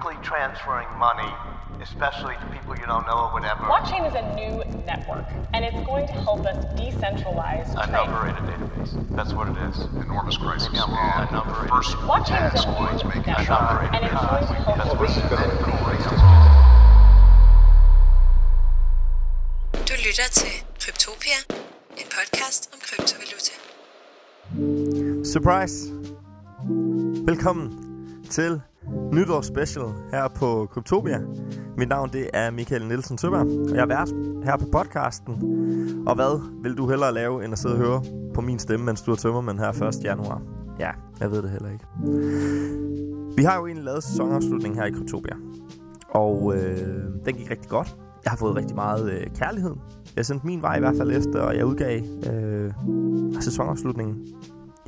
quickly transferring money, especially to people you don't know or whatever. Blockchain is a new network, and it's going to help us decentralize A trade. number-rated database. That's what it is. enormous crisis. Maybe I'm wrong. And the first Blockchain is task a was new making network, and it's going to help That's us what it is. Du lytter til Kryptopia, en podcast om kryptovaluta. Surprise! Velkommen til nytårsspecial her på Kryptopia. Mit navn det er Michael Nielsen Søberg, og jeg er vært her på podcasten. Og hvad vil du hellere lave, end at sidde og høre på min stemme, mens du er tømmermand her 1. januar? Ja, jeg ved det heller ikke. Vi har jo egentlig lavet sæsonafslutning her i Kryptopia. Og øh, den gik rigtig godt. Jeg har fået rigtig meget øh, kærlighed. Jeg sendte min vej i hvert fald efter, og jeg udgav øh, sæsonafslutningen.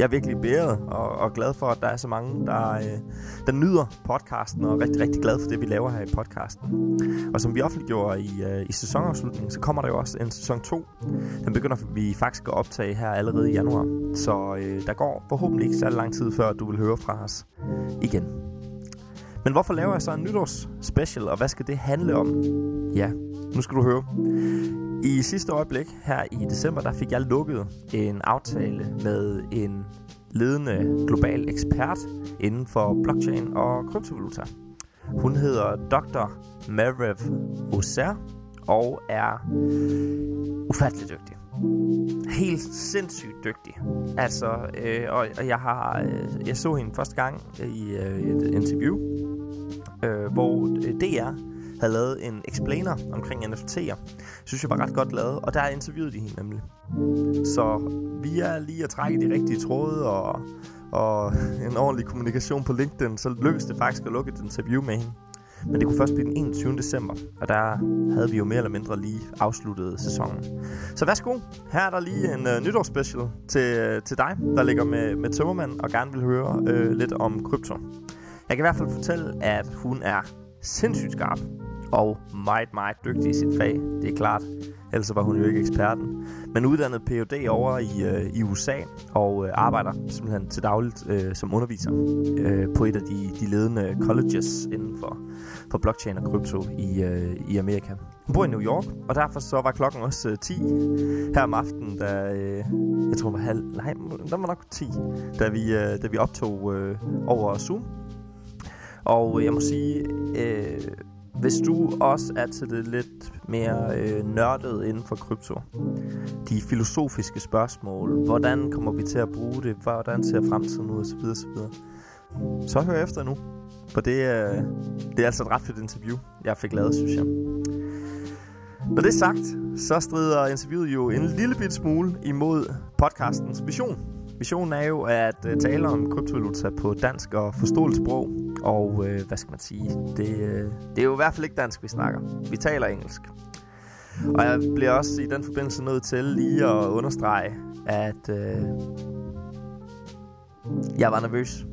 Jeg er virkelig bæret og, og glad for, at der er så mange, der, øh, der nyder podcasten, og er rigtig, rigtig glad for det, vi laver her i podcasten. Og som vi offentliggjorde i, øh, i sæsonafslutningen, så kommer der jo også en sæson 2. Den begynder vi faktisk at optage her allerede i januar. Så øh, der går forhåbentlig ikke særlig lang tid, før du vil høre fra os igen. Men hvorfor laver jeg så en nytårsspecial, og hvad skal det handle om? Ja, nu skal du høre. I sidste øjeblik her i december, der fik jeg lukket en aftale med en ledende global ekspert inden for blockchain og kryptovaluta. Hun hedder Dr. Marev Oser og er ufattelig dygtig. Helt sindssygt dygtig. Altså, øh, og, og jeg har øh, jeg så hende første gang i øh, et interview, øh, hvor øh, DR havde lavet en explainer omkring NFT'er. Synes jeg var ret godt lavet, og der interviewede de hende nemlig. Så vi er lige at trække de rigtige tråde og, og en ordentlig kommunikation på LinkedIn, så lykkedes det faktisk at lukke et interview med hende. Men det kunne først blive den 21. december, og der havde vi jo mere eller mindre lige afsluttet sæsonen. Så værsgo, her er der lige en uh, nytårsspecial til, til dig, der ligger med, med tømmermand og gerne vil høre uh, lidt om krypto. Jeg kan i hvert fald fortælle, at hun er sindssygt skarp og meget, meget dygtig i sit fag. Det er klart, ellers var hun jo ikke eksperten. Men uddannet Ph.D. over i, øh, i USA og øh, arbejder simpelthen til dagligt øh, som underviser øh, på et af de, de ledende colleges inden for, for blockchain og krypto i, øh, i Amerika. Hun bor i New York, og derfor så var klokken også øh, 10 her om aftenen, da øh, jeg tror, var halv, nej, der var nok 10, da vi, øh, da vi optog øh, over Zoom. Og øh, jeg må sige, øh, hvis du også er til det lidt mere øh, nørdet inden for krypto, de filosofiske spørgsmål, hvordan kommer vi til at bruge det, hvordan ser fremtiden ud, osv., osv., så hør efter nu. For det, øh, det er altså et ret fedt interview, jeg fik lavet, synes jeg. Når det er sagt, så strider interviewet jo en lille bit smule imod podcastens vision. Missionen er jo at øh, tale om kryptovaluta på dansk og forståeligt sprog. Og øh, hvad skal man sige? Det, øh, det er jo i hvert fald ikke dansk, vi snakker. Vi taler engelsk. Og jeg bliver også i den forbindelse nødt til lige at understrege, at øh, jeg var nervøs.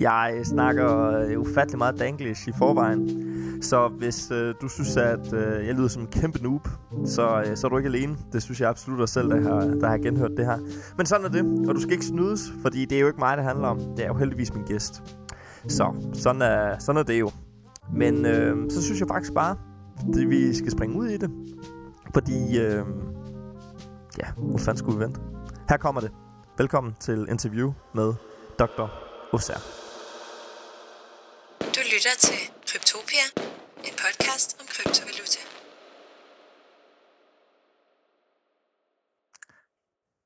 Jeg snakker øh, ufattelig meget danglish i forvejen. Så hvis øh, du synes, at øh, jeg lyder som en kæmpe noob, så, øh, så er du ikke alene. Det synes jeg absolut også selv, der har, der har genhørt det her. Men sådan er det, og du skal ikke snydes, fordi det er jo ikke mig, det handler om. Det er jo heldigvis min gæst. Så sådan er, sådan er det jo. Men øh, så synes jeg faktisk bare, at vi skal springe ud i det. Fordi, øh, ja, hvor fanden skulle vi vente? Her kommer det. Velkommen til interview med Dr. Osser. Du lytter til Kryptopia, en podcast om kryptovaluta.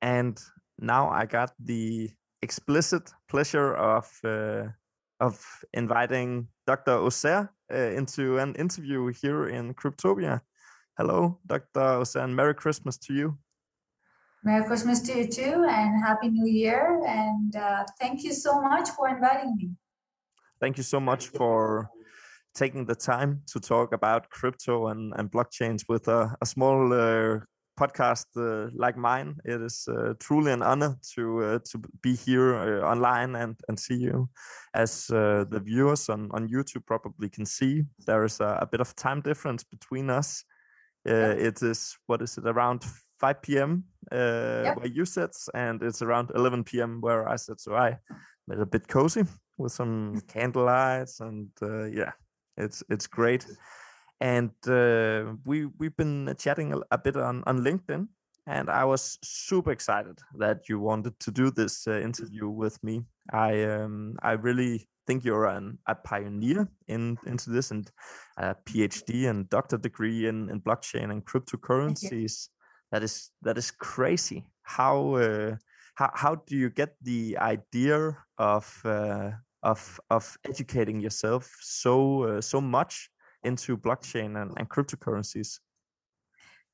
and now I got the explicit pleasure of uh, of inviting Dr. Ozair uh, into an interview here in Kryptopia. Hello, Dr. Ozair, and Merry Christmas to you. Merry Christmas to you too, and Happy New Year. And uh, thank you so much for inviting me. Thank you so much for taking the time to talk about crypto and, and blockchains with a, a small uh, podcast uh, like mine. It is uh, truly an honor to uh, to be here uh, online and and see you. As uh, the viewers on on YouTube probably can see, there is a, a bit of time difference between us. Uh, It is what is it around 5 p.m. Uh, Yep. where you sit, and it's around 11 p.m. where I sit. So I made a bit cozy with some candlelights and uh, yeah, It's it's great. And uh, we we've been chatting a, a, bit on on LinkedIn, and I was super excited that you wanted to do this uh, interview with me. I um, I really think you're an, a pioneer in into this and a PhD and doctor degree in, in blockchain and cryptocurrencies. That is that is crazy. How uh, how how do you get the idea of uh, of of educating yourself so uh, so much into blockchain and, and cryptocurrencies?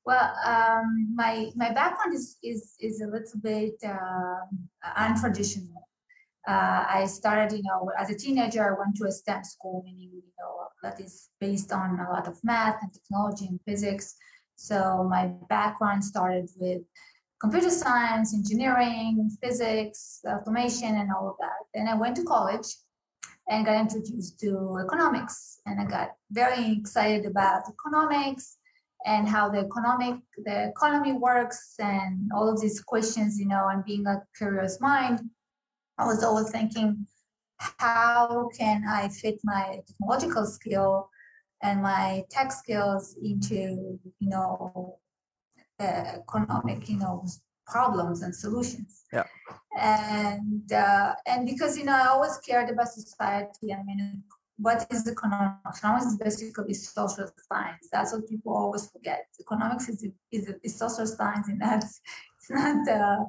Well, um, my my background is is is a little bit uh, untraditional. Uh, I started, you know, as a teenager, I went to a STEM school, meaning, you know, that is based on a lot of math and technology and physics. So my background started with computer science, engineering, physics, automation, and all of that. Then I went to college and got introduced to economics, and I got very excited about economics and how the economic the economy works and all of these questions, you know, and being a curious mind, I was always thinking, how can I fit my technological skill and my tech skills into, you know, uh, economic, you know, problems and solutions. Yeah. And uh, and because you know I always cared about society. I mean, what is economics? Economics is basically social science. That's what people always forget. Economics is is, is social science, and that's it's not uh,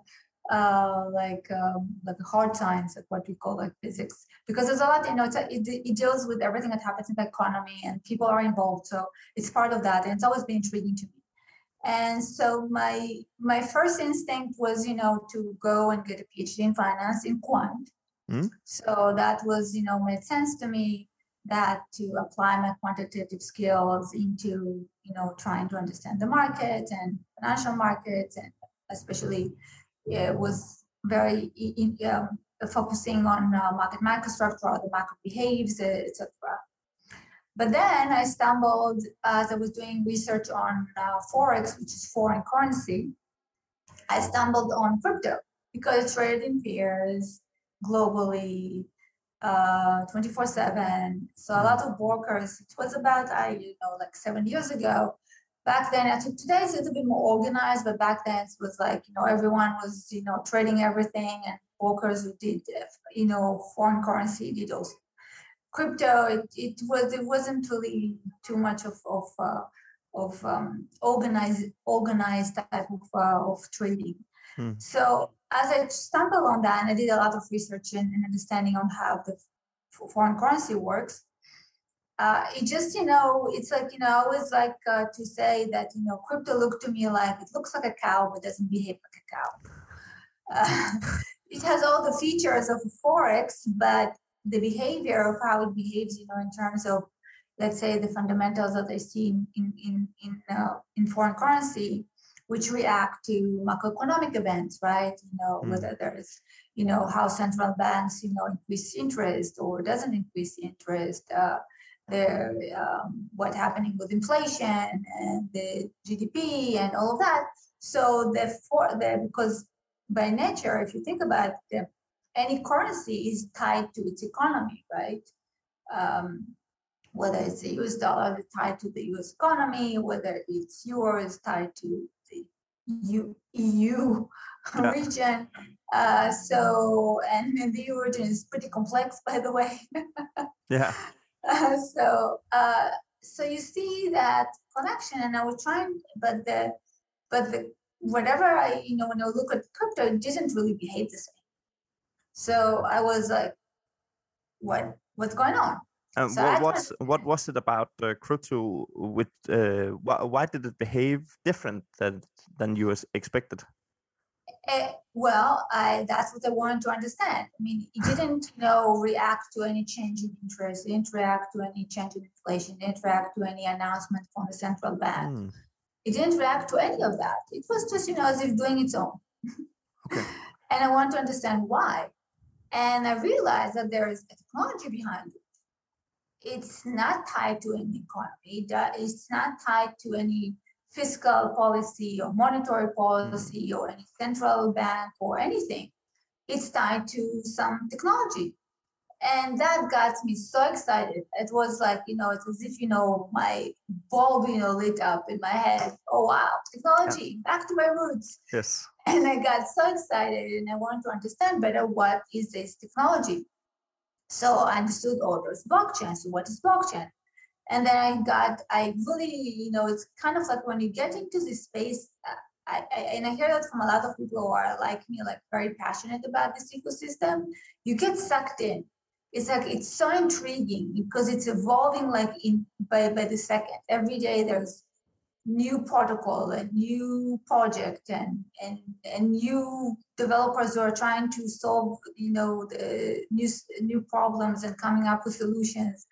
uh, like um, like hard science, like what we call like physics, because there's a lot. You know, a, it, it deals with everything that happens in the economy, and people are involved. So it's part of that, and it's always been intriguing to me. And so my my first instinct was, you know, to go and get a PhD in finance in quant. Mm. So that was, you know, made sense to me that to apply my quantitative skills into, you know, trying to understand the market and financial markets, and especially it was very in, um, focusing on uh, market microstructure, how the market behaves, etc. But then I stumbled as I was doing research on uh, Forex, which is foreign currency. I stumbled on crypto because it's traded in pairs globally, uh, 24 7. So a lot of brokers, it was about, I, you know, like seven years ago. Back then, I think today it's a little bit more organized, but back then it was like, you know, everyone was, you know, trading everything and brokers who did, you know, foreign currency did also crypto it, it was it wasn't really too much of of uh, of um, organized organized type of uh, of trading. Hmm. So as I stumbled on that, and I did a lot of research and, and understanding on how the foreign currency works. Uh, it just you know it's like you know I always like uh, to say that you know crypto looked to me like it looks like a cow but doesn't behave like a cow. Uh, it has all the features of forex, but the behavior of how it behaves, you know, in terms of, let's say, the fundamentals that I see in in in in, uh, in foreign currency, which react to macroeconomic events, right? You know, mm. whether there's, you know, how central banks, you know, increase interest or doesn't increase interest. Uh, there, um, what happening with inflation and the GDP and all of that. So the for the because by nature, if you think about the any currency is tied to its economy, right? Um, whether it's the US dollar tied to the US economy, whether it's yours tied to the EU, EU yeah. region. Uh, so, and, and the EU region is pretty complex, by the way. yeah. Uh, so, uh, so you see that connection, and I was trying, but the, but the whatever I, you know, when I look at crypto, it doesn't really behave the same. So I was like, what what's going on? Um, so what, what's what was it about uh, crypto? With uh, why, why did it behave different than than you expected? Uh, well, I that's what I wanted to understand. I mean, it didn't you know react to any change in interest, it didn't react to any change in inflation, it didn't react to any announcement from the central bank. Mm. It didn't react to any of that. It was just you know as if doing its own. Okay. and I want to understand why. And I realized that there is a technology behind it. It's not tied to any economy. It's not tied to any fiscal policy or monetary policy or any central bank or anything. It's tied to some technology. And that got me so excited. It was like you know it's as if you know my bulb you know lit up in my head. Oh wow technology yeah. back to my roots. Yes. And i got so excited and i wanted to understand better what is this technology. So i understood all those blockchain so what is blockchain? And then i got i really you know it's kind of like when you get into this space uh, I, I, and I hear that from a lot of people who are like me, like very passionate about this ecosystem. You get sucked in it's like it's so intriguing because it's evolving like in by, by the second. Every day there's new protocol and new project and and and new developers who are trying to solve you know the new new problems and coming up with solutions.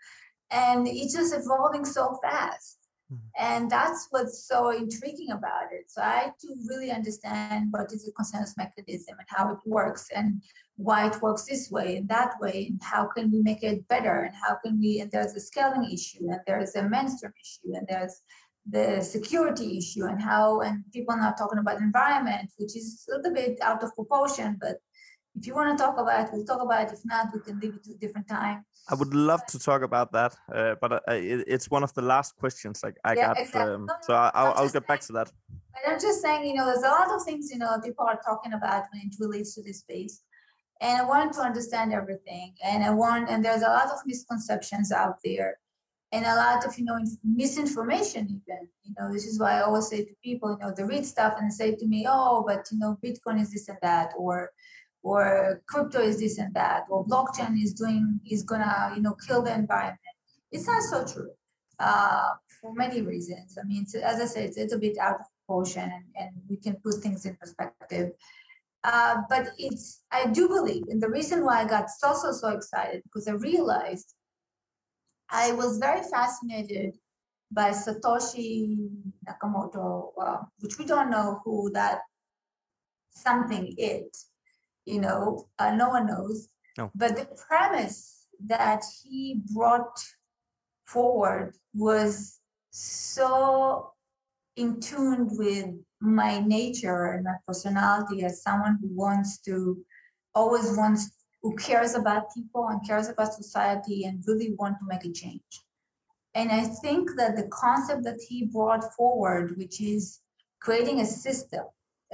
And it's just evolving so fast. Mm-hmm. and that's what's so intriguing about it. So i to really understand what is the consensus mechanism and how it works and why it works this way and that way and how can we make it better and how can we and there's a scaling issue and there's a mainstream issue and there's the security issue and how and people are not talking about environment which is a little bit out of proportion but if you want to talk about it we'll talk about it. If not we can leave it to a different time. I would love to talk about that uh, but uh, it, it's one of the last questions like i yeah, got exactly. um, so I, will I'll get back to that. but i'm just saying you know there's a lot of things you know people are talking about when it relates to this space and I wanted to understand everything. And I want, and there's a lot of misconceptions out there, and a lot of you know misinformation even. You know, this is why I always say to people, you know, they read stuff and say to me, oh, but you know, Bitcoin is this and that, or or crypto is this and that, or blockchain is doing is gonna you know kill the environment. It's not so true uh, for many reasons. I mean, as I said, it's, a bit out of proportion, and, and we can put things in perspective. Uh, but it's I do believe, and the reason why I got so so so excited because I realized I was very fascinated by Satoshi Nakamoto, uh, which we don't know who that something is. You know, uh, no one knows. No. But the premise that he brought forward was so in tune with my nature and my personality as someone who wants to always wants who cares about people and cares about society and really want to make a change and i think that the concept that he brought forward which is creating a system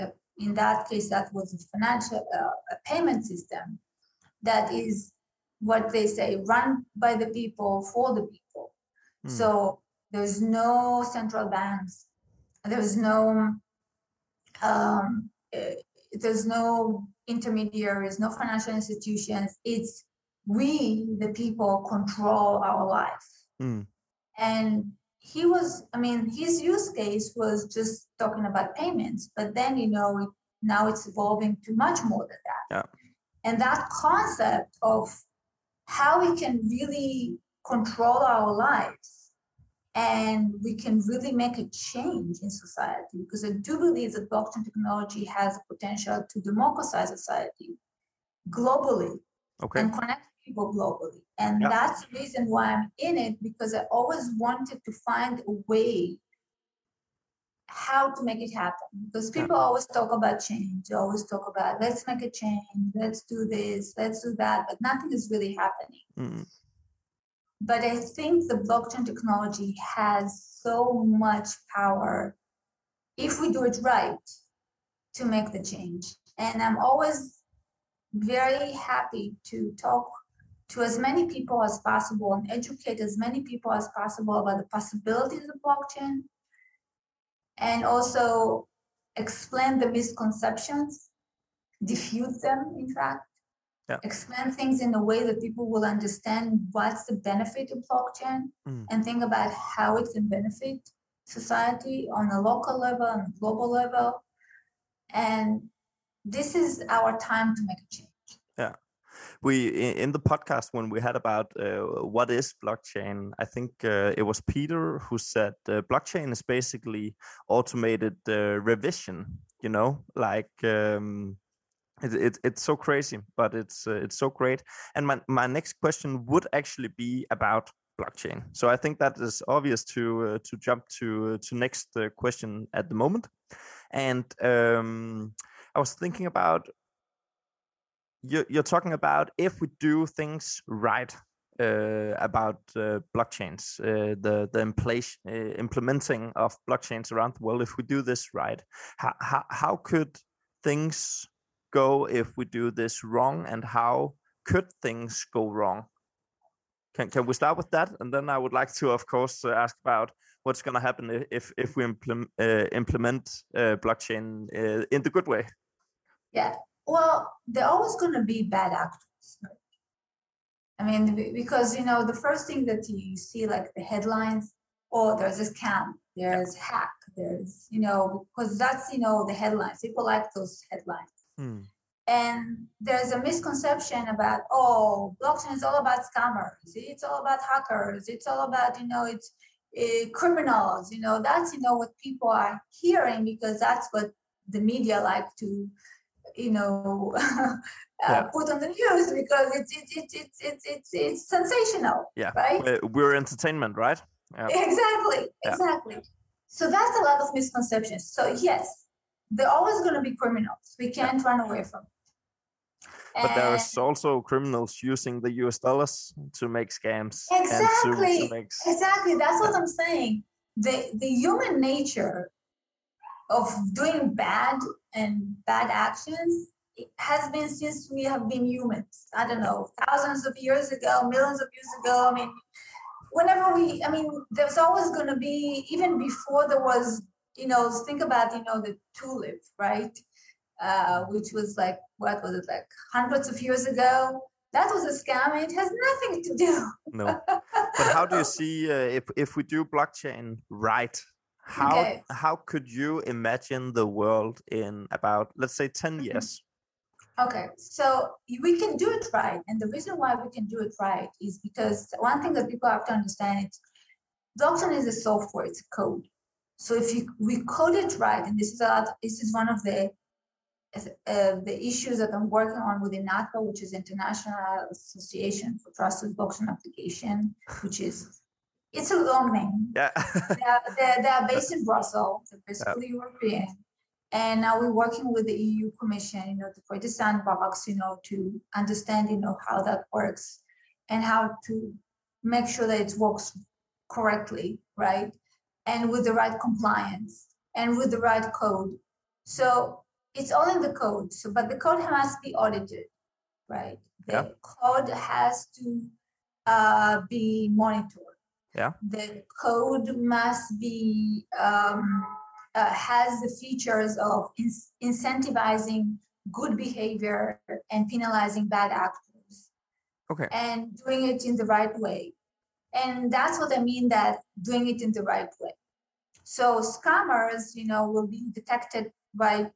uh, in that case that was a financial uh, a payment system that is what they say run by the people for the people mm. so there's no central banks there's no um, eh, there's no intermediaries, no financial institutions. It's we, the people, control our life. Mm. And he was, I mean, his use case was just talking about payments, but then, you know, it, now it's evolving to much more than that. Yeah. And that concept of how we can really control our lives and we can really make a change in society because I do believe that blockchain technology has the potential to democratize society globally okay. and connect people globally. And yep. that's the reason why I'm in it because I always wanted to find a way how to make it happen because people always talk about change they always talk about let's make a change let's do this let's do that but nothing is really happening mm but I think the blockchain technology has so much power if we do it right to make the change. And I'm always very happy to talk to as many people as possible and educate as many people as possible about the possibilities of blockchain and also explain the misconceptions, diffuse them, in fact, yeah. explain things in a way that people will understand what's the benefit of blockchain mm. and think about how it can benefit society on a local level and global level. And this is our time to make a change. Yeah. We in the podcast when we had about uh, what is blockchain, I think uh, it was Peter who said uh, blockchain is basically automated uh, revision. You know, like um, it, it, it's so crazy, but it's uh, it's so great. And my my next question would actually be about blockchain. So I think that is obvious to uh, to jump to uh, to next uh, question at the moment. And um, I was thinking about you, you're talking about if we do things right uh, about uh, blockchains, uh, the the impl- uh, implementing of blockchains around the world. If we do this right, how, how how could things go if we do this wrong, and how could things go wrong? Can can we start with that, and then I would like to, of course, uh, ask about what's going to happen if if we implement uh, implement blockchain in the good way. Yeah, well, there are always going to be bad actors. Right? I mean, because you know, the first thing that you see, like the headlines, oh, there's a scam, there's hack, there's you know, because that's you know the headlines. People like those headlines. Hmm. And there's a misconception about oh, blockchain is all about scammers. It's all about hackers. It's all about you know, it's uh, criminals. You know, that's you know what people are hearing because that's what the media like to you know uh, yeah. put on the news because it's it's it's it's it's it's, it's sensational yeah right we're entertainment right yeah. exactly yeah. exactly so that's a lot of misconceptions so yes they're always going to be criminals we can't run away from it but there's also criminals using the US dollars to make scams. Exactly. To, to make... Exactly. That's what I'm saying. The the human nature of doing bad and bad actions has been since we have been humans. I don't know, thousands of years ago, millions of years ago. I mean, whenever we, I mean, there's always going to be, even before there was, you know, think about, you know, the tulip, right? Uh, which was like, what was it, like hundreds of years ago? That was a scam. It has nothing to do. no. But how do you see uh, if, if we do blockchain right? how okay. how could you imagine the world in about let's say 10 mm-hmm. years okay so we can do it right and the reason why we can do it right is because one thing that people have to understand is blockchain is a software it's a code so if you we code it right and this is a this is one of the uh, the issues that I'm working on within INATBA, which is International Association for Trusted Blockchain Application, which is it's a long name. Yeah. they're, they're, they're, based in Brussels. They're basically yeah. European. And now we're working with the EU Commission, you know, to create a sandbox, you know, to understand, you know, how that works and how to make sure that it works correctly, right? And with the right compliance and with the right code. So it's all in the code. So, but the code has to be audited, right? The yeah. code has to uh, be monitored yeah the code must be um, uh, has the features of in- incentivizing good behavior and penalizing bad actors okay and doing it in the right way and that's what i mean that doing it in the right way. So scammers you know will be detected by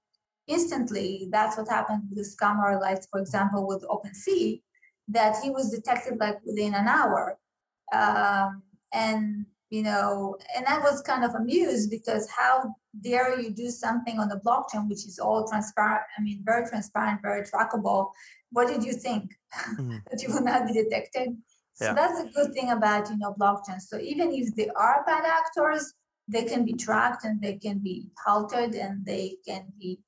instantly. That's what happened with the scammer like for example with OpenSea that he was detected like within an hour. Um, and you know and i was kind of amused because how dare you do something on the blockchain which is all transparent i mean very transparent very trackable? What did you think? Mm-hmm. that you will not be detected so yeah. that's a good thing about you know blockchain. So even if they are bad actors they can be tracked and they can be halted and they can be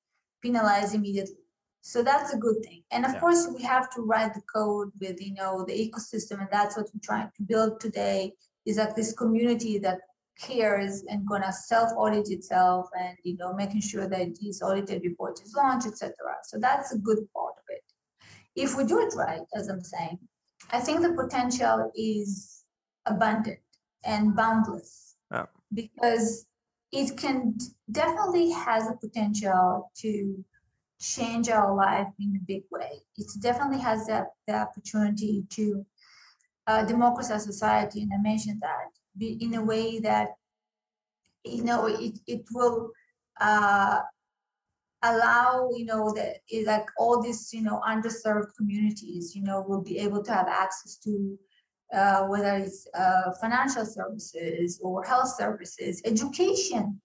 penalized immediately. So that's a good thing. And of yeah. course we have to write the code with you know the ecosystem and that's what we're trying to build today is like this community that cares and gonna self audit itself and you know making sure that it is audited before it is launched etc so that's a good part of it. If we do it right as i'm saying i think the potential is abundant and boundless yeah. because it can definitely has a potential to change our life in a big way it definitely has the, the opportunity to uh, democracy society, and I mentioned that, be in a way that you know it it will uh, allow you know that like all these you know underserved communities you know will be able to have access to uh, whether it's uh, financial services or health services, education.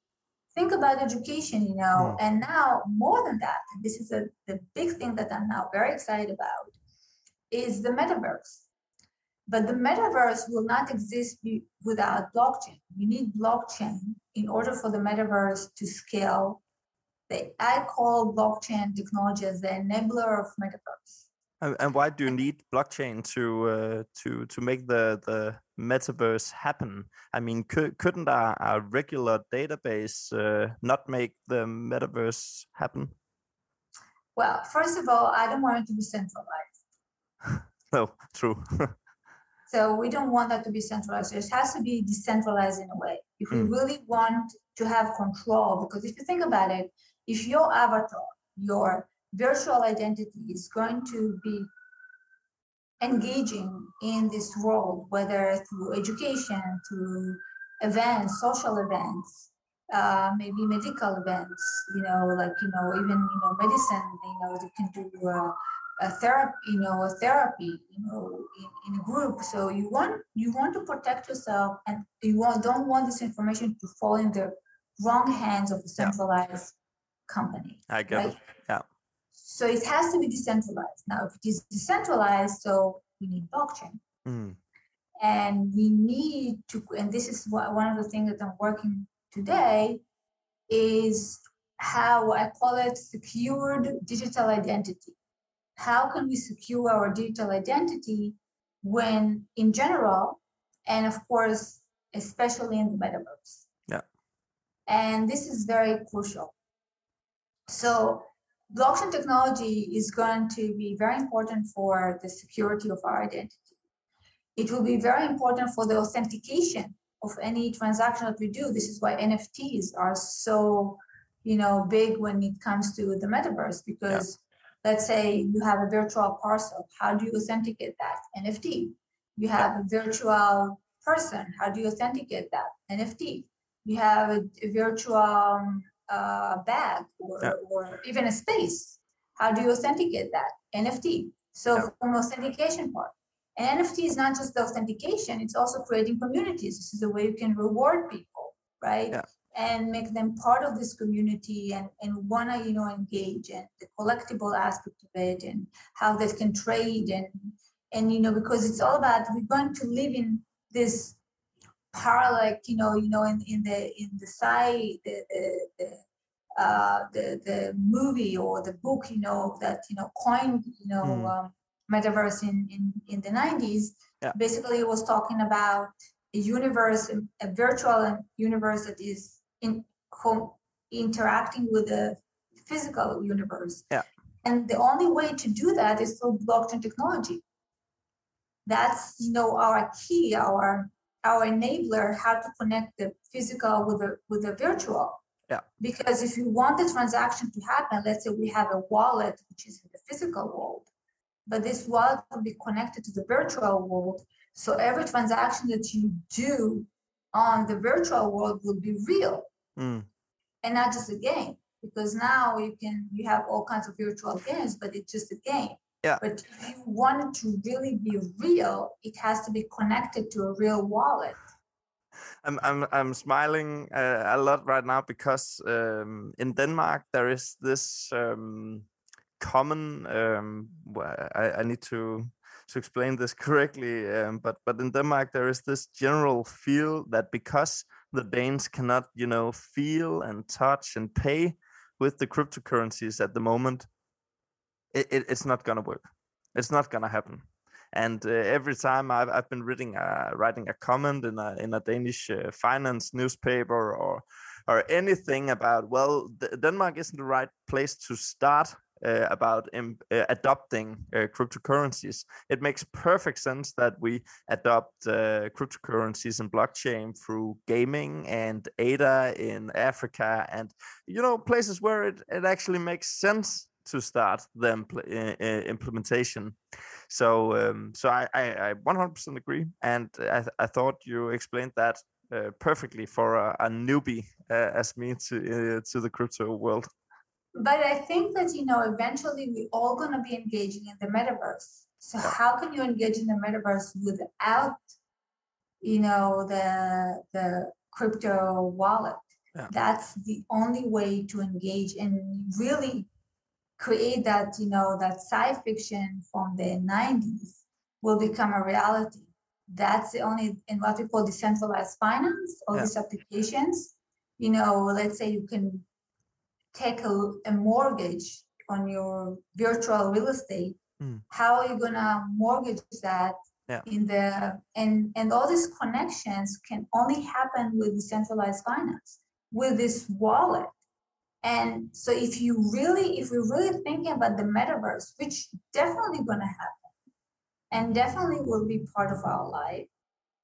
Think about education, you know, mm. and now more than that, this is a, the big thing that I'm now very excited about, is the metaverse. But the metaverse will not exist without blockchain. You need blockchain in order for the metaverse to scale. I call blockchain technology as the enabler of metaverse. And, and why do you need blockchain to uh, to to make the the metaverse happen? I mean, could, couldn't a, a regular database uh, not make the metaverse happen? Well, first of all, I don't want it to be centralized. no, true. so we don't want that to be centralized. It has to be decentralized in a way. If we Mm. really want to have control, because if you think about it, if your avatar, your virtual identity is going to be engaging in this world, whether through education, through events, social events, uh, maybe medical events, you know, like, you know, even, you know, medicine, you know, you can do uh, a therapy, you know, a therapy, you know, in, in a group. So you want, you want to protect yourself and you want, don't want this information to fall in the wrong hands of a centralized company. I get right? it. Yeah. So it has to be decentralized. Now, if it is decentralized, so we need blockchain. Mm. And we need to, and this is what, one of the things that I'm working today is how I call it secured digital identity. How can we secure our digital identity when, in general, and of course, especially in the metaverse? Yeah. And this is very crucial. So, blockchain technology is going to be very important for the security of our identity. It will be very important for the authentication of any transaction that we do. This is why NFTs are so, you know, big when it comes to the metaverse because let's say you have a virtual parcel, how do you authenticate that? NFT. You have a virtual person, how do you authenticate that? NFT. You have a, a virtual um, uh, bag or, Yeah. or even a space. How do you authenticate that? NFT. So Yeah. from authentication part. And NFT is not just the authentication, it's also creating communities. This is a way you can reward people, right? Yeah. And make them part of this community and, and wanna, you know, engage and the collectible aspect of it and how they can trade and and you know, because it's all about we're going to live in this parallel, like you know, you know, in, in the in the side the the, the uh, the the movie or the book, you know, that you know coined, you know, Mm. um, metaverse in in in the nineties. Yeah. Basically, it was talking about a universe, a virtual universe that is in co- interacting with the physical universe. Yeah. And the only way to do that is through blockchain technology. That's you know our key, our our enabler, how to connect the physical with the with the virtual. Yeah. Because if you want the transaction to happen, let's say we have a wallet which is in the physical world, but this wallet will be connected to the virtual world. So every transaction that you do on the virtual world will be real Mm. and not just a game. Because now you can you have all kinds of virtual games, but it's just a game. Yeah. But if you want it to really be real, it has to be connected to a real wallet. I'm I'm I'm smiling uh, a lot right now because um, in Denmark there is this um, common. Um, I, I need to to explain this correctly, um, but but in Denmark there is this general feel that because the Danes cannot, you know, feel and touch and pay with the cryptocurrencies at the moment, it, it it's not gonna work. It's not gonna happen and uh, every time I've, I've been reading uh, writing a comment in a in a Danish uh, finance newspaper or or anything about well Denmark isn't the right place to start uh, about im- uh, adopting uh, cryptocurrencies. It makes perfect sense that we adopt uh, cryptocurrencies and blockchain through gaming and ADA in Africa and you know places where it, it actually makes sense to start the impl- implementation. So, um, so I, I, I 100% agree, and I, th- I thought you explained that uh, perfectly for a, a newbie uh, as me to uh, to the crypto world. But I think that you know eventually we're all going to be engaging in the metaverse. So how can you engage in the metaverse without, you know, the the crypto wallet? Yeah. That's the only way to engage and really create that you know that sci fiction from the 90s will become a reality. That's the only in what we call decentralized finance, all Yeah. these applications. You know, let's say you can take a, a mortgage on your virtual real estate Hmm. How are you gonna mortgage that Yeah. in the and and all these connections can only happen with decentralized finance with this wallet. And so if you really, if we're really thinking about the metaverse, which definitely gonna happen and definitely will be part of our life,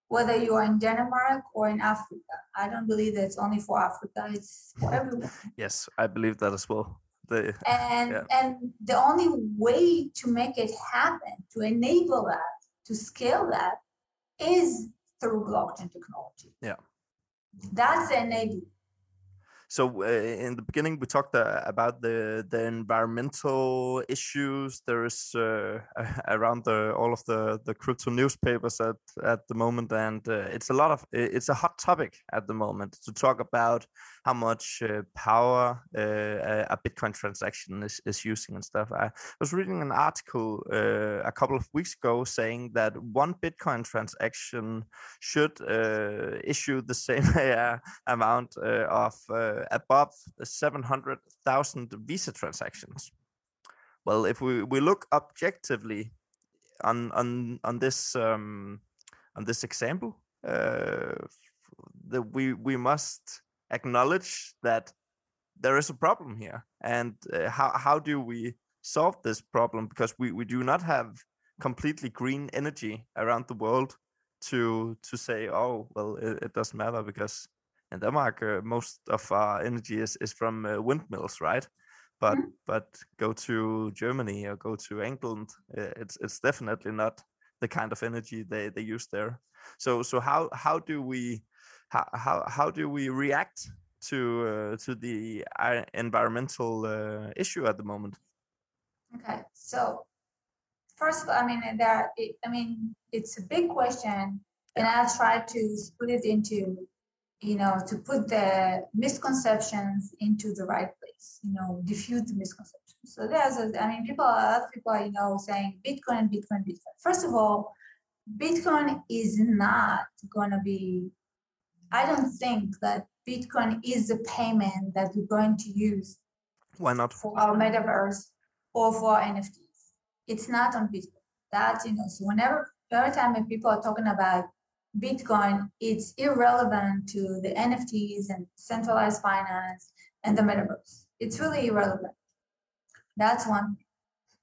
whether you are in Denmark or in Africa. I don't believe that it's only for Africa, it's for everyone. Yes, I believe that as well. The, And Yeah. and the only way to make it happen, to enable that, to scale that, is through blockchain technology. Yeah. That's the enabler. So uh, in the beginning, we talked uh, about the the environmental issues. There is uh, around the all of the the crypto newspapers at at the moment, and uh, it's a lot of it's a hot topic at the moment to talk about how much uh, power uh, a- Bitcoin transaction is is using and stuff. I was reading an article uh, a couple of weeks ago saying that one Bitcoin transaction should issue the same amount of above 700,000 Visa transactions. Well, if we, we look objectively on on on this um, on this example, uh, that we we must acknowledge that there is a problem here, and uh, how how do we solve this problem? Because we, we do not have completely green energy around the world to to say, oh well, it, it doesn't matter because in Denmark uh, most of our energy is is from uh, windmills, right? But but go to Germany or go to England, uh, it's it's definitely not the kind of energy they, they use there. So so how how do we how how, how do we react to uh, to the uh, environmental uh, issue at the moment? Okay, so first of all, I mean, there, it, I mean, it's a big question, and I'll try to split it into, you know, to put the misconceptions into the right place, you know, diffuse the misconceptions. So there's, a, I mean, people, a lot of people, are, you know, saying Bitcoin, Bitcoin, Bitcoin. First of all, Bitcoin is not going to be. I don't think that Bitcoin is the payment that we're going to use Why not? for our metaverse or for our NFTs. It's not on Bitcoin. That, you know, so whenever every time when people are talking about Bitcoin, it's irrelevant to the NFTs and centralized finance and the metaverse. It's really irrelevant. That's one.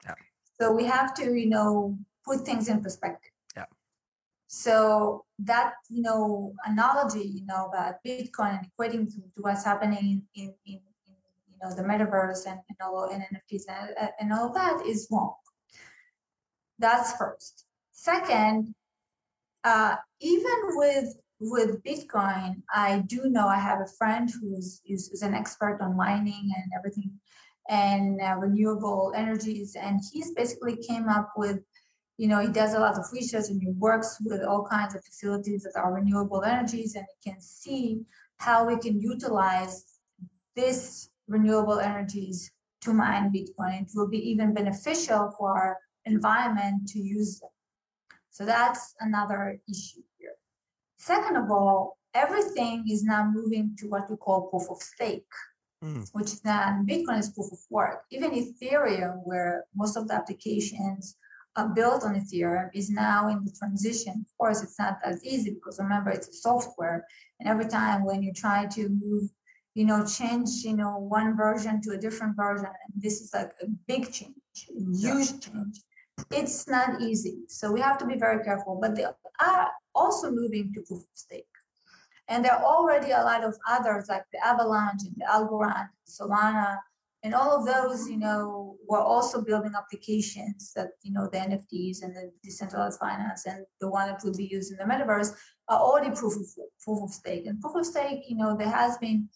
Yeah. So we have to, you know, put things in perspective. So that, you know, analogy, you know, about Bitcoin and equating to, to what's happening in, in, in you know the metaverse and, and all and NFTs and, and all that is wrong. That's first. Second, uh, even with with Bitcoin, I do know I have a friend who's is, is an expert on mining and everything and uh, renewable energies, and he's basically came up with, you know, he does a lot of research and he works with all kinds of facilities that are renewable energies, and he can see how we can utilize this renewable energies to mine Bitcoin. It will be even beneficial for our environment to use them. So that's another issue here. Second of all, everything is now moving to what we call proof of stake, Mm. which then Bitcoin is proof of work. Even Ethereum, where most of the applications are built on Ethereum, is now in the transition. Of course, it's not as easy because remember it's a software, and every time when you try to move you know, change, you know, one version to a different version. And this is like a big change, a huge change. It's not easy. So we have to be very careful. But they are also moving to proof of stake. And there are already a lot of others like the Avalanche and the Algorand, Solana, and all of those, you know, were also building applications that, you know, the NFTs and the decentralized finance and the one that will be used in the metaverse are already proof of proof of stake. And proof of stake, you know, there has been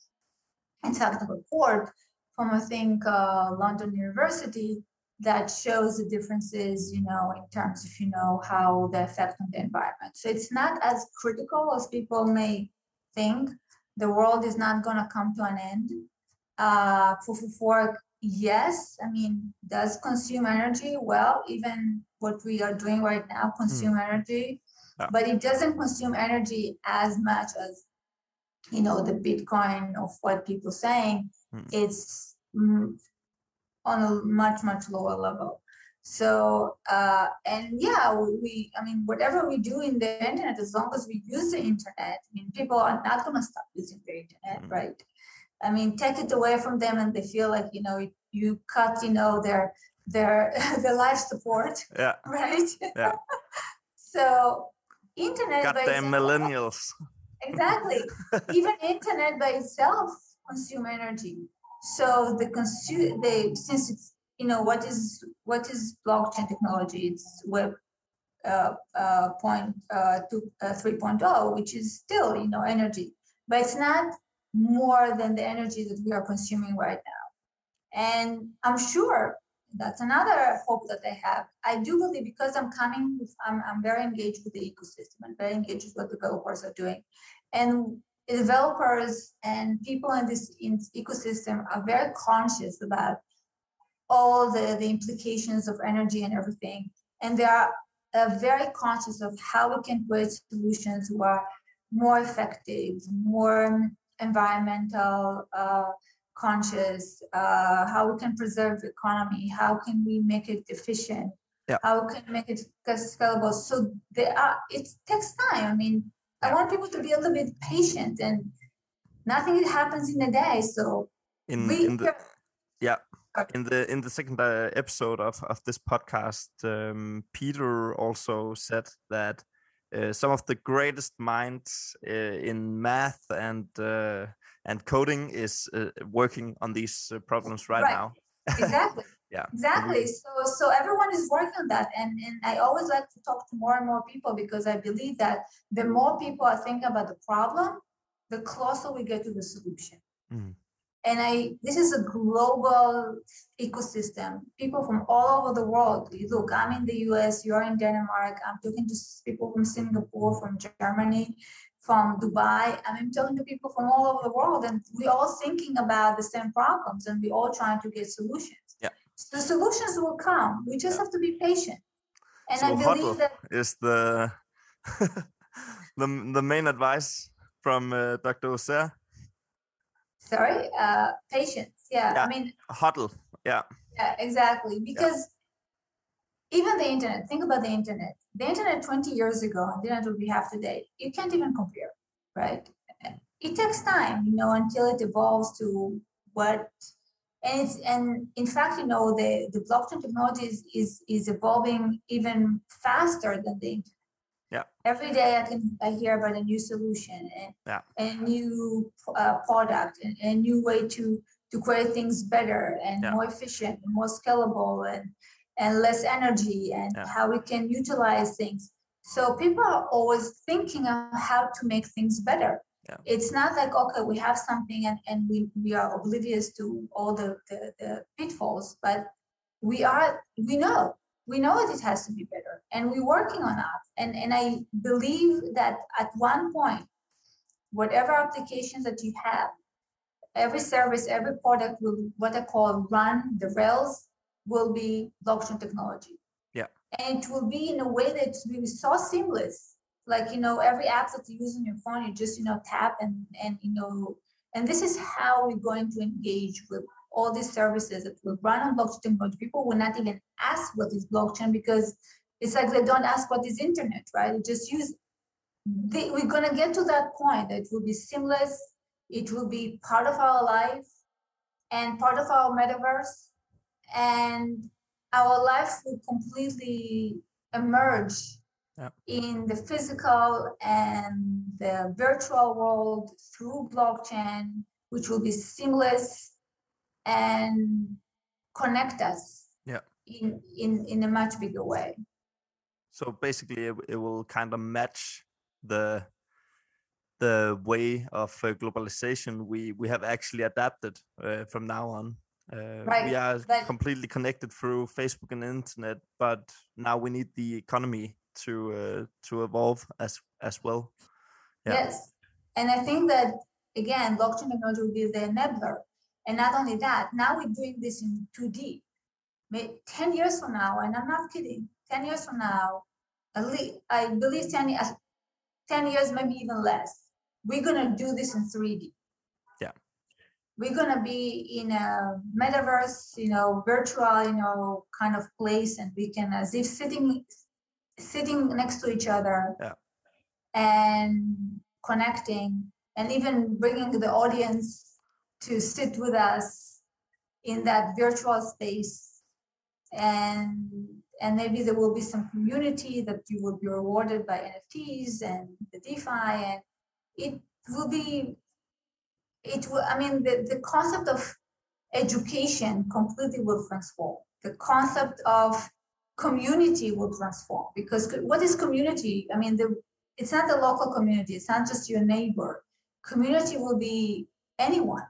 in fact a report from I think uh, London University that shows the differences, you know, in terms of you know how the effect on the environment. So it's not as critical as people may think. The world is not going to come to an end. Uh, proof of work, yes. I mean, does consume energy? Well, even what we are doing right now consume energy, Yeah. but it doesn't consume energy as much as you know the bitcoin of what people saying Hmm. it's mm, on a much much lower level So uh, and yeah, we, we, I mean, whatever we do in the internet, as long as we use the internet, I mean, people are not going to stop using the internet, Mhm. right? I mean, take it away from them, and they feel like you know you, cut, you know, their their their life support, Yeah. right? Yeah. so internet by Goddamn itself- millennials. exactly even internet by itself consume energy so the consume they since it's you know what is what is blockchain technology it's web uh, uh, point uh, two, uh, 3.0 which is still you know energy but it's not more than the energy that we are consuming right now and i'm sure that's another hope that I have. I do believe because I'm coming, I'm, I'm very engaged with the ecosystem and very engaged with what developers are doing. And developers and people in this ecosystem are very conscious about all the, the implications of energy and everything. And they are uh, very conscious of how we can create solutions who are more effective, more environmental uh, conscious, uh, how we can preserve the economy, how can we make it efficient, Yeah. how can we make it scalable. So there are, it takes time. I mean, I want people to be a little bit patient and nothing happens in a day. So In we in the yeah in the in the second uh, episode of of this podcast, um, Peter also said that. Uh, some of the greatest minds uh, in math and uh, and coding is uh, working on these uh, problems right, Right. now. exactly. Yeah. Exactly. So so everyone is working on that. And and I always like to talk to more and more people because I believe that the more people are thinking about the problem, the closer we get to the solution. Mhm. And I this is a global ecosystem. People from all over the world. You Look, I'm in the US, you're in Denmark, I'm talking to people from Singapore, from Germany, from Dubai. I'm talking to people from all over the world, and we're all thinking about the same problems and we're all trying to get solutions. Yeah. The solutions will come. We just Yeah. have to be patient. And so I believe that is the the the main advice from uh, Dr. Ozair. Sorry, uh, patience. Yeah. Yeah. I mean, Huddle. Yeah. Yeah, exactly. Because even the internet, think about the internet. The internet 20 years ago and the internet we have today, you can't even compare, right? It takes time, you know, until it evolves to what and it's and in fact, you know, the, the blockchain technology is, is is evolving even faster than the internet. Yeah. Every day I can I hear about a new solution and Yeah. a new uh, product and a new way to to create things better and Yeah. more efficient and more scalable and and less energy and Yeah. how we can utilize things so people are always thinking of how to make things better Yeah. it's not like okay we have something and, and we, we are oblivious to all the, the, the pitfalls but we are we know we know that it has to be better and we're working on that and and i believe that at one point whatever applications that you have every service, every product will what I call run the rails will be blockchain technology. Yeah. And it will be in a way that will be so seamless. Like, you know, every app that you use on your phone, you just, you know, tap and and you know, and this is how we're going to engage with all these services that will run on blockchain technology. People will not even ask what is blockchain because it's like they don't ask what is internet, right? They just use they, we're gonna get to that point that it will be seamless it will be part of our life and part of our metaverse and our life will completely emerge in the physical and the virtual world through blockchain which will be seamless and connect us Yeah. in, in, in a much bigger way So basically, it, it will kind of match the the way of uh, globalization we we have actually adapted uh, from now on. Uh, Right, We are but- completely connected through Facebook and internet, but now we need the economy to uh, to evolve as as well. Yeah. Yes. And I think that, again, blockchain technology will be the enabler. And not only that, now we're doing this in 2D. May- 10 years from now, and I'm not kidding, 10 years from now, at least, I believe 10, 10 years, maybe even less, we're going to do this in 3D. Yeah. we're gonna be in a metaverse, you know, virtual, you know, kind of place, and we can as if sitting sitting next to each other Yeah. and connecting and even bringing the audience to sit with us in that virtual space. And and maybe there will be some community that you will be rewarded by nfts and the defi and it will be it will i mean the, the concept of education completely will transform. The concept of community will transform because what is community? I mean the it's not the local community it's not just your neighbor. Community will be anyone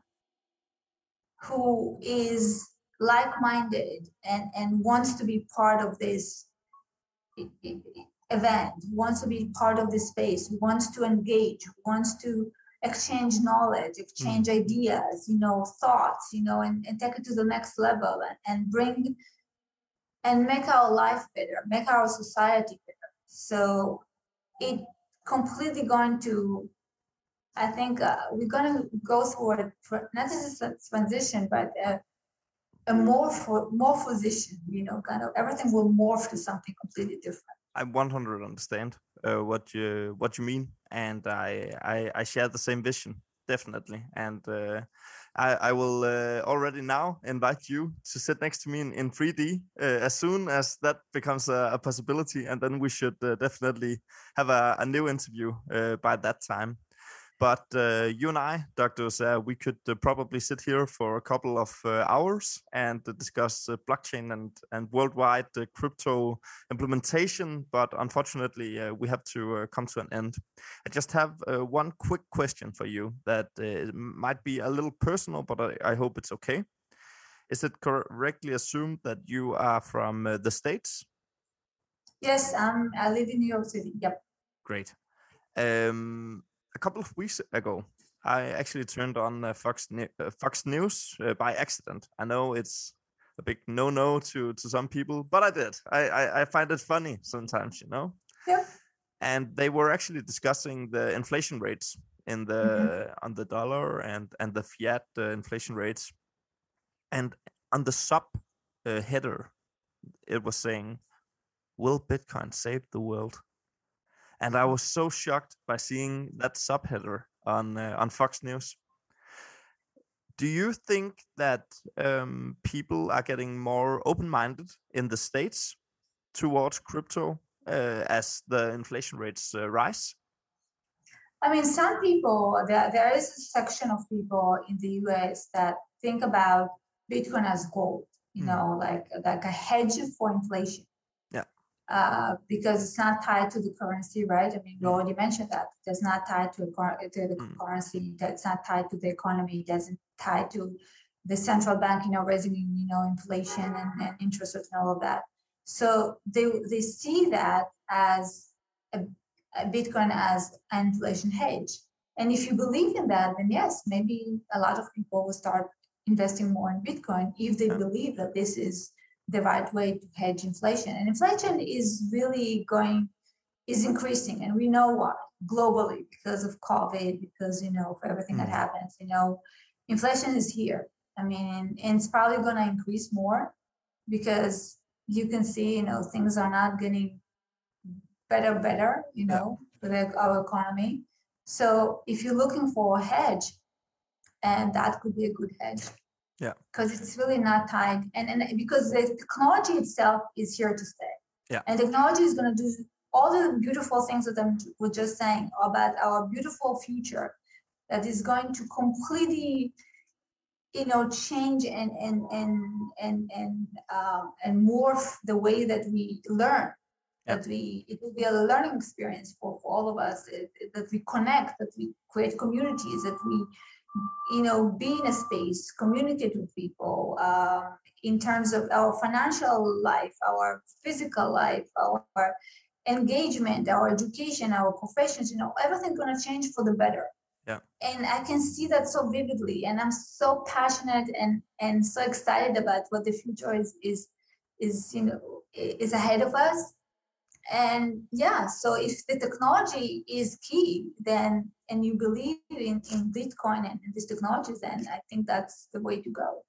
who is like-minded and and wants to be part of this event wants to be part of this space wants to engage wants to exchange knowledge hmm. exchange ideas you know thoughts you know and, and take it to the next level and, and bring and make our life better make our society better. So it completely going to i think uh, we're going to go through a, not just a transition but a, a morph morphosition you know kind of everything will morph to something completely different I 100 understand uh, what you what you mean, and I, I I share the same vision definitely. And uh, I I will uh, already now invite you to sit next to me in, in 3D uh, as soon as that becomes a, a possibility, and then we should uh, definitely have a, a new interview uh, by that time. But uh, you and I, Dr. Ozair, we could uh, probably sit here for a couple of uh, hours and uh, discuss uh, blockchain and, and worldwide uh, crypto implementation. But unfortunately, uh, we have to uh, come to an end. I just have uh, one quick question for you that uh, might be a little personal, but I, I hope it's okay. Is it correctly assumed that you are from uh, the States? yes um, i live in new york city yep Great. Um, a couple of weeks ago, I actually turned on uh, Fox uh, Fox News uh, by accident. I know it's a big no-no to to some people, but I did. I I, I find it funny sometimes, you know. Yeah. And they were actually discussing the inflation rates in the on the dollar and and the fiat uh, inflation rates, and on the sub uh, header, it was saying, "Will Bitcoin save the world?" And I was so shocked by seeing that subheader on uh, on Fox News. Do you think that um, people are getting more open-minded in the states towards crypto uh, as the inflation rates uh, rise? I mean, some people, there, there is a section of people in the US that think about Bitcoin as gold, you Mm. know, like, like a hedge for inflation. Uh, because it's not tied to the currency, right? I mean, you Mm. already mentioned that it's not tied to, a to the Mm. currency, that's not tied to the economy, it doesn't tie to the central bank, you know, raising, you know, inflation and, and interest rates and all of that. So they, they see that as a uh, Bitcoin as an inflation hedge. And if you believe in that, then yes, maybe a lot of people will start investing more in Bitcoin if they believe that this is the right way to hedge inflation. And inflation is really going is increasing, and we know why globally because of COVID, because you know for everything that Mm. happens, you know, inflation is here. I mean, and it's probably going to increase more because you can see, you know, things are not getting better, better, you know, with our economy. So if you're looking for a hedge, and that could be a good hedge. Yeah. Because it's really not tied, and and because the technology itself is here to stay. Yeah. And technology is going to do all the beautiful things that I was just saying about our beautiful future, that is going to completely you know change and and and and and um, and morph the way that we learn Yeah. that we it will be a learning experience for, for all of us it- it- that we connect that we create communities that we you know be in a space communicate with people um, in terms of our financial life our physical life our engagement our education our professions you know everything going to change for the better Yeah. and i can see that so vividly and i'm so passionate and and so excited about what the future is is is you know is ahead of us and yeah, so if the technology is key, then and you believe in, in Bitcoin and in these technologies, then I think that's the way to go.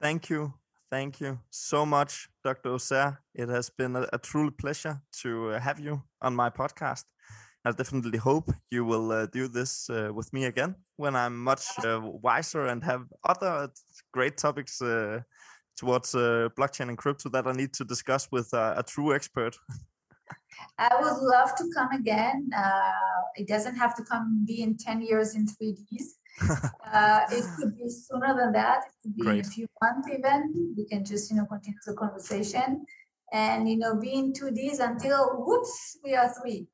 Thank you. Thank you so much, Dr. Ozair. It has been a, a truly pleasure to uh, have you on my podcast. I definitely hope you will uh, do this uh, with me again when I'm much uh, wiser and have other great topics uh, towards uh, blockchain and crypto that I need to discuss with a true expert. I would love to come again. it doesn't have to come be in 10 years in 3Ds. uh, it could be sooner than that. It could be Great. in a few months even. We can just, you know, continue the conversation and, you know, be in 2Ds until, whoops, we are three.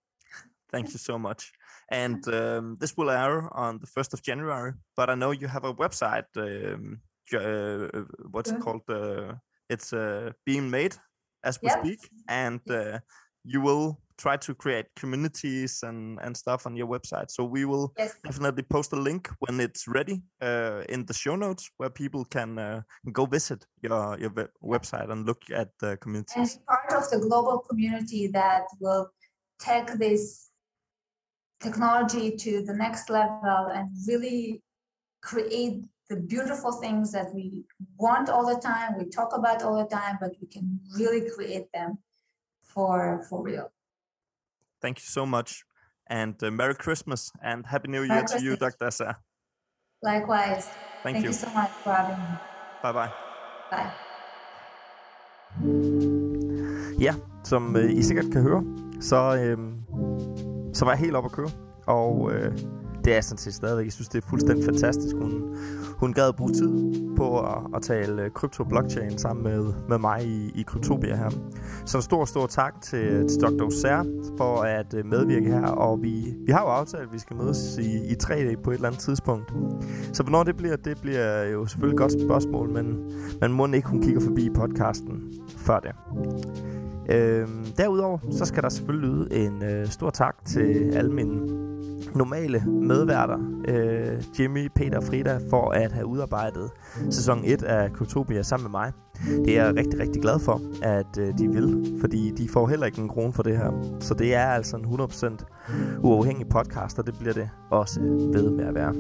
Thank you so much. And um, this will air on the 1st of January, but I know you have a website. Um, uh, what's it called? Uh, it's uh, being made as we yep. speak. And uh, you will try to create communities and and stuff on your website. So we will yes. definitely post a link when it's ready uh, in the show notes where people can uh, go visit your your website and look at the communities. And part of the global community that will take this technology to the next level and really create the beautiful things that we want all the time we talk about all the time but we can really create them for for real Thank you so much. And uh, Merry Christmas and Happy New Year Merry to Christmas. you, Dr. Ozair. Likewise. Thank, Thank you. you so much for having me. Bye bye. Bye. Ja, som øh, I sikkert kan høre, så, øh, så var jeg helt op at køre. Og øh, det er sådan set stadigvæk. Jeg synes, det er fuldstændig fantastisk. Hun, hun gad bruge tid på at, at tale øh, krypto blockchain sammen med, med mig i, i Kryptopia her. Så en stor, stor tak til, til Dr. Oser for at øh, medvirke her. Og vi, vi har jo aftalt, at vi skal mødes i, i 3D på et eller andet tidspunkt. Så hvornår det bliver, det bliver jo selvfølgelig et godt spørgsmål, men man må ikke, hun kigger forbi podcasten før det. Øhm, derudover så skal der selvfølgelig lyde en øh, stor tak til alle mine normale medværter, øh, Jimmy, Peter og Frida, for at have udarbejdet sæson 1 af Kryptopia sammen med mig. Det er jeg rigtig, rigtig glad for, at øh, de vil, fordi de får heller ikke en krone for det her. Så det er altså en 100% uafhængig podcast, og det bliver det også ved med at være.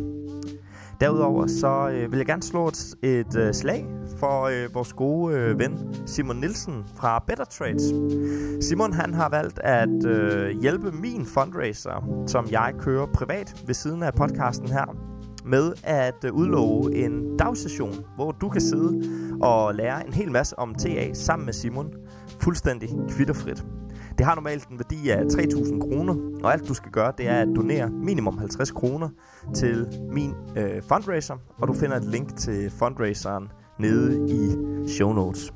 Derudover så øh, vil jeg gerne slå et, et øh, slag for øh, vores gode øh, ven Simon Nielsen fra Better Trades. Simon han har valgt at øh, hjælpe min fundraiser, som jeg kører privat ved siden af podcasten her, med at øh, udlove en dagsession, hvor du kan sidde og lære en hel masse om TA sammen med Simon, fuldstændig kvitterfrit. Det har normalt en værdi af 3.000 kroner, og alt du skal gøre, det er at donere minimum 50 kroner til min øh, fundraiser, og du finder et link til fundraiseren nede i show notes.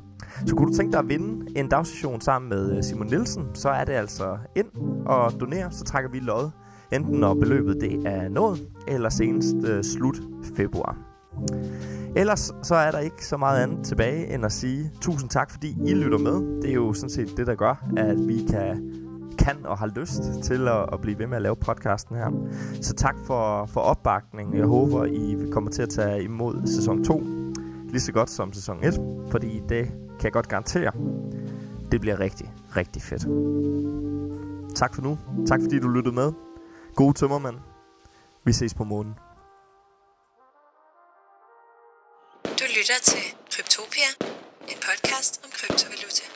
Så kunne du tænke dig at vinde en dagstation sammen med øh, Simon Nielsen, så er det altså ind og donere, så trækker vi lod, enten når beløbet det er nået, eller senest øh, slut februar. Ellers så er der ikke så meget andet tilbage end at sige tusind tak, fordi I lytter med. Det er jo sådan set det, der gør, at vi kan kan og har lyst til at, at blive ved med at lave podcasten her. Så tak for, for opbakningen. Jeg håber, I kommer til at tage imod sæson 2 lige så godt som sæson 1, fordi det kan jeg godt garantere. Det bliver rigtig, rigtig fedt. Tak for nu. Tak fordi du lyttede med. God tømmermand. Vi ses på månen. Lytter til Kryptopia, en podcast om kryptovaluta.